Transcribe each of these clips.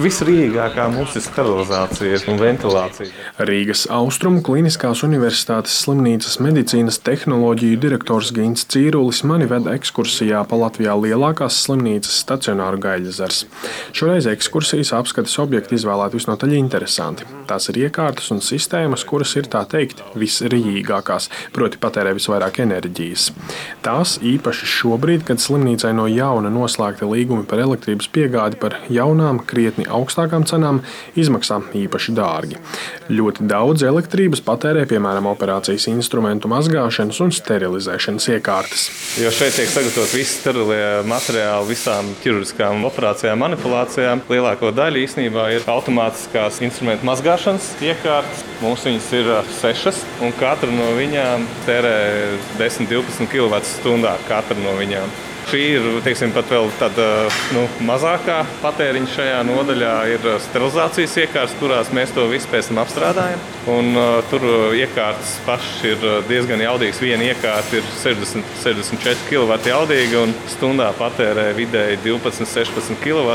visrīgākā mums ir sterilizācija un ventilācija. Rīgas Austrumu Kliniskās Universitātes slimnīcas medicīnas tehnoloģiju direktors Gins Cīrulis mani veda ekskursijā pa Latvijā lielākās slimnīcas stacionāru gaļazars. Šoreiz ekskursijas apskates objekti izvēlēti visnotaļ interesanti. Tās ir iekārtas un sistēmas, kuras ir tā teikt visrīgākās, proti patērē visvairāk enerģijas. Tās īpaši šobrīd, kad slimnīcai no jauna noslēgta līgumi par elektrības piegādi par jaunām, krietni augstākām cenām, izmaksā īpaši dārgi. Ļoti daudz elektrības patērē piemēram operācijas instrumentu mazgāšanas un sterilizēšanas iekārtas. Jo šeit tiek sagatavot visi sterilie materiāli visām ķirurģiskām operācijām, manipulācijām. Lielāko daļu īstenībā ir automātiskās instrumentu mazgāšanas iekārtas. Mums viņas ir sešas, un katra no viņām tērē 10-12 kWh. Katra no viņām. Šī ir teiksim, pat vēl tāda nu, mazākā patēriņa šajā nodaļā. Ir sterilizācijas iekārtas, kurās mēs to visu pēc tam apstrādājam. Un, uh, tur iekārtas pašas ir diezgan jaudīgas. Viena iekārta ir 60, 64 kW jaudīga un stundā patērē vidēji 12, 16 kW.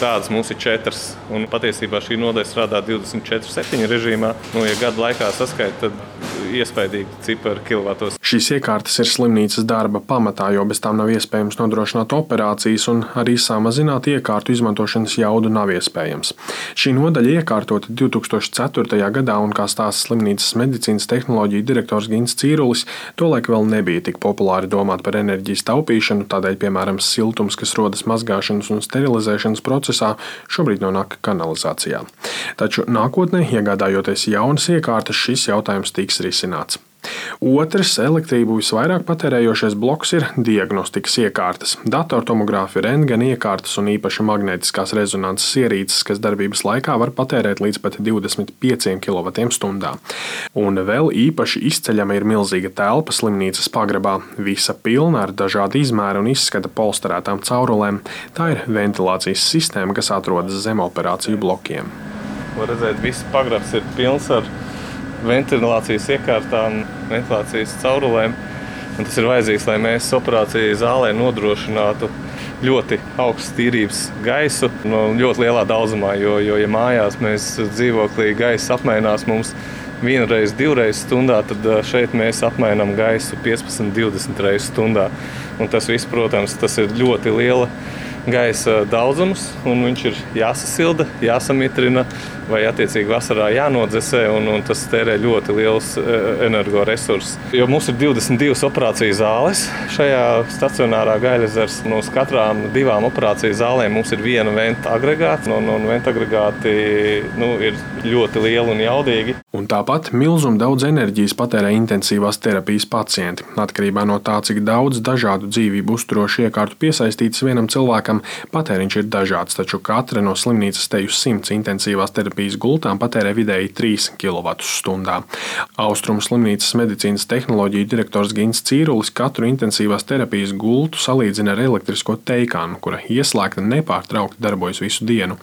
Tādas mums ir četras. Un patiesībā šī nodaļa strādā 24,7 režīmā. Nu, ja gada laikā saskaitīt, tad iespaidīgi cipari kilovatos. Šīs iekārtas ir slimnīcas darba pamatā, jo bez tām nav iespējams nodrošināt operācijas, un arī samazināt iekārtu izmantošanas jaudu nav iespējams. Šī nodaļa iekārtota 2004. gadā, un kā stāsta slimnīcas medicīnas tehnoloģiju direktors Gins Cīrulis, tolaik vēl nebija tik populāri domāt par enerģijas taupīšanu, tādēļ, piemēram, siltums, kas rodas mazgāšanas un sterilizēšanas procesā, šobrīd nonāk kanalizācijā. Taču nākotnē, iegādājoties jaunas iekārtas, šis jautājums tiks risināts. Otrs elektrību visvairāk patērējošais bloks ir diagnostikas iekārtas, datortomogrāfi, rentgena iekārtas un īpaši magnētiskās rezonanses ierīces, kas darbības laikā var patērēt līdz pat 25 kWh. Un vēl īpaši izceļama ir milzīga telpa slimnīcas pagrabā, visa pilna ar dažādu izmēru un izskata polsterētām caurulēm. Tā ir ventilācijas sistēma, kas atrodas zem operāciju blokiem. Var redzēt, viss pagrabs ir pilns ar ventilācijas iekārtām, ventilācijas caurulēm. Un tas ir vajadzīgs, lai mēs operāciju zālē nodrošinātu ļoti augstu tīrības gaisu no ļoti lielā daudzumā. Jo, jo ja mājās mēs dzīvoklī gaisa apmainās mums vienreiz, divreiz stundā, tad šeit mēs apmainām gaisu 15, 20 reizes stundā. Un tas viss, protams, tas ir ļoti liela gaisa daudzums, un viņš ir jāsasilda, jāsamitrina vai attiecīgi vasarā jānodzesē, un, un tas tērē ļoti liels e, energoresursus. Jo mums ir 22 operāciju zāles šajā stacionārā gaļasars. No katrām divām operāciju zālēm mums ir viena venta agregāts, un, un venta agregāti nu, ir ļoti lieli un jaudīgi. Un tāpat milzumu daudz enerģijas patērē intensīvās terapijas pacienti. Atkarībā no tā, cik daudz dažādu dzīvību uzturošu iekārtu piesaistītas vienam cilvēkam, patēriņš ir dažāds, taču katra no slimnīcas teju simts intensīvās terapijas terapijas gultām patērē vidēji 3 kWh. Austrumu slimnīcas medicīnas tehnoloģiju direktors Gins Cīrulis katru intensīvās terapijas gultu salīdzina ar elektrisko teikānu, kura ieslēgta nepārtraukti darbojas visu dienu.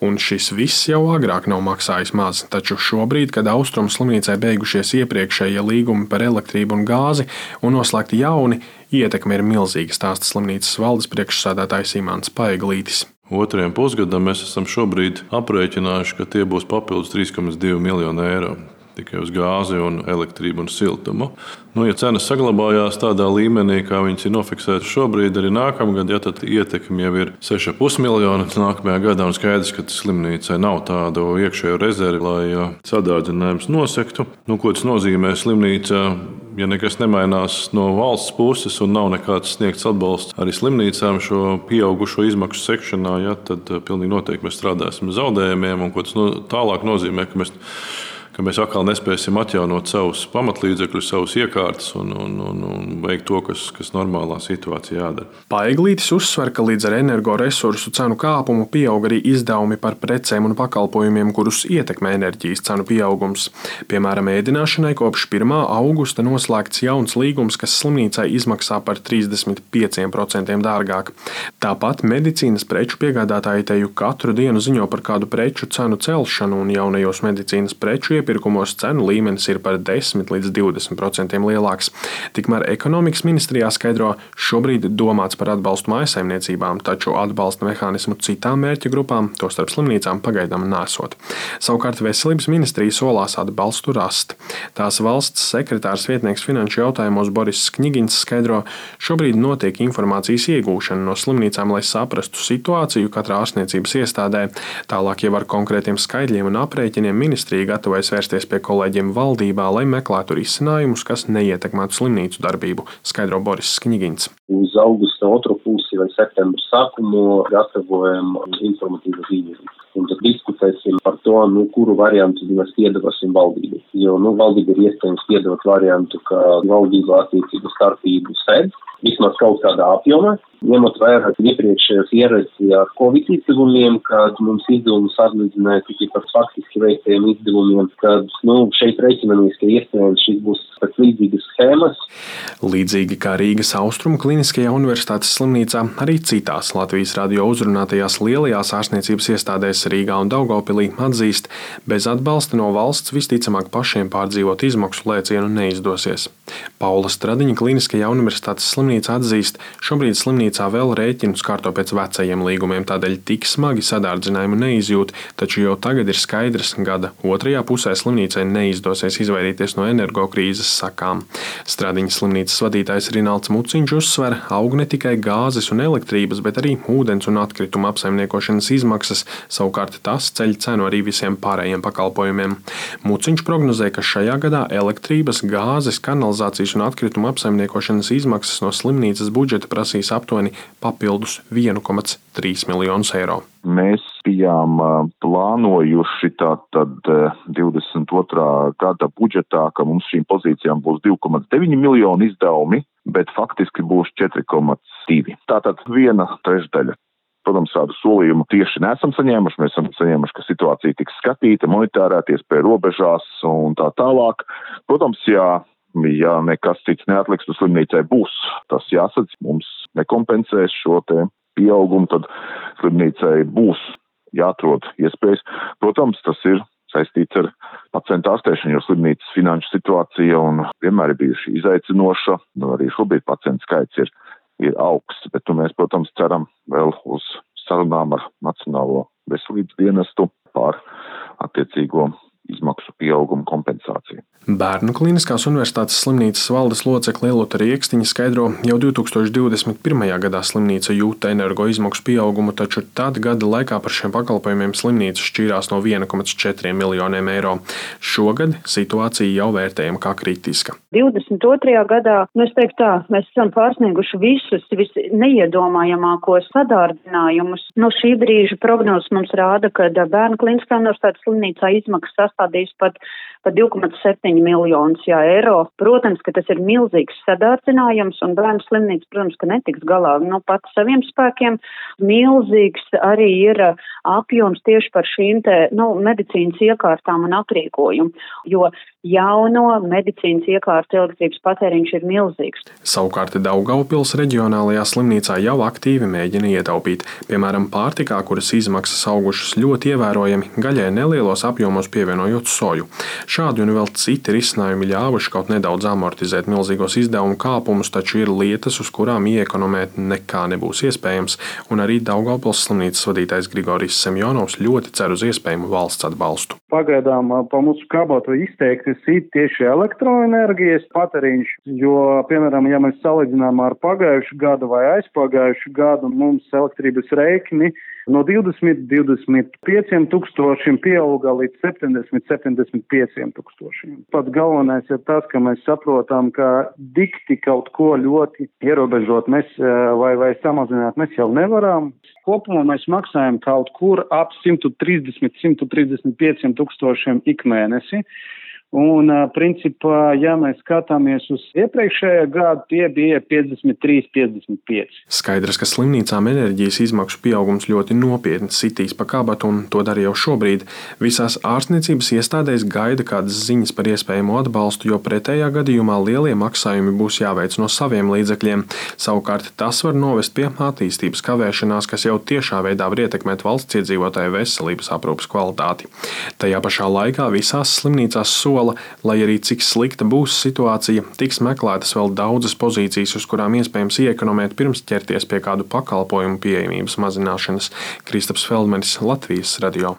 Un šis viss jau agrāk nav maksājis maz, taču šobrīd, kad Austrumu slimnīcai beigušies iepriekšējie līgumi par elektrību un gāzi un noslēgti jauni, ietekme ir milzīga, stāsta slimnīcas valdes priekšsādātājs Imants Paiglītis. Otrajam pusgadam mēs esam šobrīd aprēķinājuši, ka tie būs papildus 3,2 miljoni eiro tikai uz gāzi, un elektrību un siltumu. Nu, ja cenas saglabājās tādā līmenī, kā viņas ir nofiksētas šobrīd, arī nākamgad, ja tad ietekme jau ir 6,5 miljoni nākamajā gadā, un skaidrs, ka slimnīcai nav tādu iekšējo rezervi, lai sadārdzinājums nosektu. Nu, ko tas nozīmē slimnīcā? ja nekas nemainās no valsts puses un nav nekāds sniegts atbalsts arī slimnīcām šo pieaugušo izmaksu sekšanā, ja, tad pilnīgi noteikti mēs strādāsim ar zaudējumiem. Un, tas no, tālāk nozīmē, ka mēs ka mēs atkal nespēsim atjaunot savus pamatlīdzekļus, savus iekārtas un, un, un, un veikt to, kas, kas normālā situācijā jādara. Paiglītis uzsver, ka līdz ar energoresursu cenu kāpumu pieaug arī izdevumi par precēm un pakalpojumiem, kurus ietekmē enerģijas cenu pieaugums. Piemēram, ēdināšanai kopš 1. augusta noslēgts jauns līgums, kas slimnīcai izmaksā par 35% dārgāk. Tāpat medicīnas preču piegādātāji teju katru dienu ziņo par kādu preču cenu celšanu un jaunajos medicīnas preču iepirkumos cenu līmenis ir par 10 līdz 20% lielāks. Tikmēr ekonomikas ministrijā skaidro, šobrīd domāts par atbalstu mājasaimniecībām, taču atbalsta mehānismu citām mērķa grupām, tostarp slimnīcām, pagaidām nesot. Savukārt veselības ministrija solās atbalstu rast. Tās valsts sekretārs vietnieks finanšu jautājumos Boris Kņigins skaidro, šobrīd notiek informācijas iegūšana no slimnīcām, lai saprastu situāciju katrā ārstniecības iestādē. Tālāk jau ar konkrētiem skaidriem un aprēķiniem ministrija gatavojas vērsties pie kolēģiem valdībā, lai meklētu risinājumus, kas neietekmētu slimnīcu darbību, skaidro Boris Skņigins. Uz augusta otro pusi vai septembra sākumu gatavojam informatīvu ziņojumu. Un tad diskutēsim par to, nu, kuru variantu mēs piedāvāsim valdībai. Jo nu, valdība ir iespējams piedāvāt variantu, ka valdība attiecību starpību sēd vismaz kaut kādā apjomā, ņemot vērā iepriekšējās pieredzi ar Covid izdevumiem, kad mums izdevumus atlīdzināja tikai par faktiski veiktajiem izdevumiem, kad nu, šeit reiķinamies, ka iespējams šis būs pēc līdzīgas schēmas. Līdzīgi kā Rīgas Austrumu Kliniskajā universitātes slimnīcā, arī citās Latvijas radio uzrunātajās lielajās ārstniecības iestādēs Rīgā un Daugopilī atzīst, bez atbalsta no valsts visticamāk pašiem pārdzīvot izmaksu lēcienu neizdosies. Paula Stradiņa Kliniskajā universitātes slimnīca atzīst, šobrīd slimnīcā vēl rēķinus kārto pēc vecajiem līgumiem, tādēļ tik smagi sadārdzinājumu neizjūt, taču jau tagad ir skaidrs, ka gada otrajā pusē slimnīcai neizdosies izvairīties no energokrīzes sakām. Stradiņas slimnīcas vadītājs Rināls Muciņš uzsver, aug ne tikai gāzes un elektrības, bet arī ūdens un atkrituma apsaimniekošanas izmaksas, savukārt tas ceļ cenu arī visiem pārējiem pakalpojumiem. Muciņš prognozē, ka šajā gadā elektrības, gāzes, kanalizācijas un atkrituma apsaimniekošanas izmaksas no slimnīcas budžeta prasīs aptuveni papildus 1,3 miljonus eiro. Mēs bijām plānojuši tātad 22. gada budžetā, ka mums šīm pozīcijām būs 2,9 miljonu izdevumi, bet faktiski būs 4,2. Tātad viena trešdaļa. Protams, tādu solījumu tieši nesam saņēmuši. Mēs esam saņēmuši, ka situācija tiks skatīta, monitārēties pie robežās un tā tālāk. Protams, jā, ja nekas cits neatliks, tad slimnīcai būs tas jāsadz. Mums nekompensēs šo te pieaugumu, tad slimnīcai būs jāatrod iespējas. Protams, tas ir saistīts ar pacientu ārstēšanu, jo slimnīcas finanšu situācija un vienmēr ir bijuši izaicinoša. Nu, arī šobrīd pacientu skaits ir, ir augsts, bet nu, mēs, protams, ceram vēl uz sarunām ar Nacionālo veselības dienestu par attiecīgo izmaksu pieauguma kompensāciju. Bērnu Kliniskās Universitātes slimnīcas valdes locekle Lielota Rieksniņa skaidro, jau 2021. gadā slimnīca jūta energo izmaksu pieaugumu, taču tad gada laikā par šiem pakalpojumiem slimnīca šķīrās no 1,4 miljoniem eiro. Šogad situācija jau vērtējama kā kritiska. 22. gadā, nu es teiktu tā, mēs esam pārsnieguši visus visneiedomājamākos sadārdinājumus. No šī brīža prognozes mums rāda, ka Bērnu Kliniskā Universitātes slimnīcā izmaksas sastādīs pat, pat 2,7 miljonus jā, eiro. Protams, ka tas ir milzīgs sadārcinājums, un bērnu slimnīca, protams, ka netiks galā no pat saviem spēkiem. Milzīgs arī ir apjoms tieši par šīm te, nu, medicīnas iekārtām un aprīkojumu, jo jauno medicīnas iekārtu elektrības patēriņš ir milzīgs. Savukārt Daugaupils reģionālajā slimnīcā jau aktīvi mēģina ietaupīt, piemēram, pārtikā, kuras izmaksas augušas ļoti ievērojami, gaļai nelielos apjomos pievienojot soju. Šādi un vēl citi risinājumi ļāvuši kaut nedaudz amortizēt milzīgos izdevumu kāpumus, taču ir lietas, uz kurām iekonomēt nekā nebūs iespējams, un arī Daugaupils slimnīcas vadītājs Grigorijs Semjonovs ļoti cer uz iespējamu valsts atbalstu. Pagaidām pa mūsu kabatu izteikti kas ir tieši elektroenerģijas patēriņš, jo, piemēram, ja mēs salīdzinām ar pagājušu gadu vai aizpagājušu gadu, mums elektrības reikni no 20, 25 tūkstošiem pieauga līdz 70, 75 tūkstošiem. Pats galvenais ir tas, ka mēs saprotam, ka dikti kaut ko ļoti ierobežot mēs vai, vai samazināt mēs jau nevaram. Kopumā mēs maksājam kaut kur ap 130, 135 tūkstošiem ik mēnesi. Un, principā, ja mēs skatāmies uz iepriekšējo gadu, tie bija 53, 55. Skaidrs, ka slimnīcām enerģijas izmaksu pieaugums ļoti nopietni sitīs pa kabatu, un to dara jau šobrīd. Visās ārstniecības iestādēs gaida kādas ziņas par iespējamo atbalstu, jo pretējā gadījumā lielie maksājumi būs jāveic no saviem līdzekļiem. Savukārt tas var novest pie attīstības kavēšanās, kas jau tiešā veidā var ietekmēt valsts iedzīvotāju veselības aprūpas kvalitāti. Tajā pašā laikā visās slimnīcās sola sola, lai arī cik slikta būs situācija, tiks meklētas vēl daudzas pozīcijas, uz kurām iespējams iekonomēt pirms ķerties pie kādu pakalpojumu pieejamības mazināšanas. Kristaps Feldmanis, Latvijas radio.